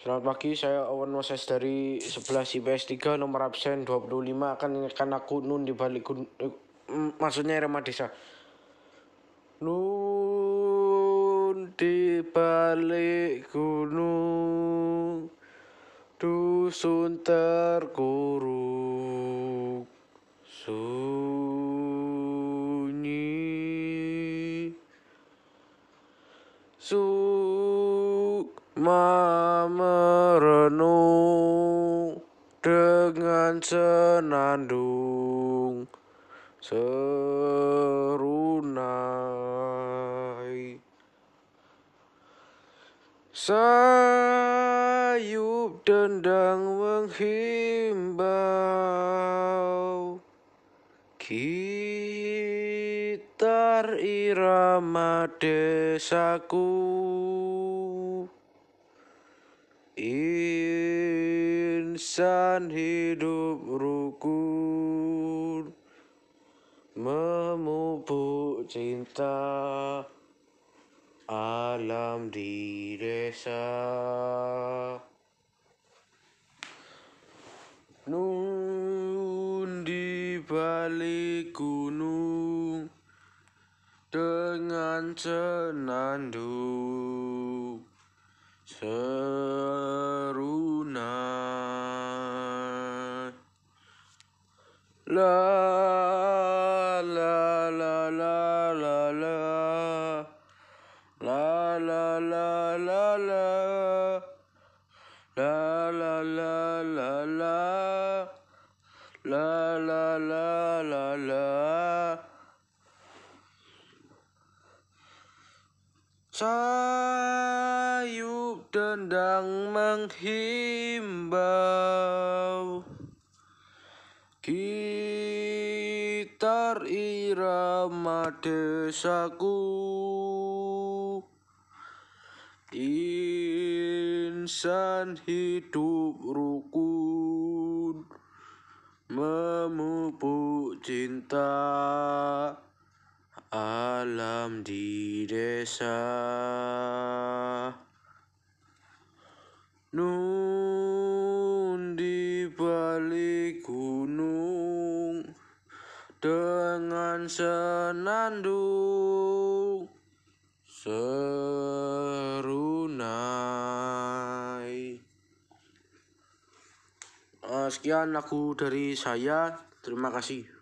Selamat pagi, saya Owen Moses dari 11 IPS 3 nomor absen 25 akan ingatkan aku Nun di balik gun eh, maksudnya Irama Desa. Nun di balik gunung dusun terkuruk sunyi Sukma merenung dengan senandung serunai. Sayup dendang menghimbau Gitar irama desaku Insan hidup rukun Memupuk cinta Alam di desa. Nun di balik gunung dengan senandung la la la la la la. La la la la la. La la la la la. La la la la la. Sayup dendang menghimbau Gitar irama desaku. Insan hidup rukun Memupuk cinta Alam di desa. Nun di balik Dengan senandung serunai. Uh, sekian lagu dari saya. Terima kasih.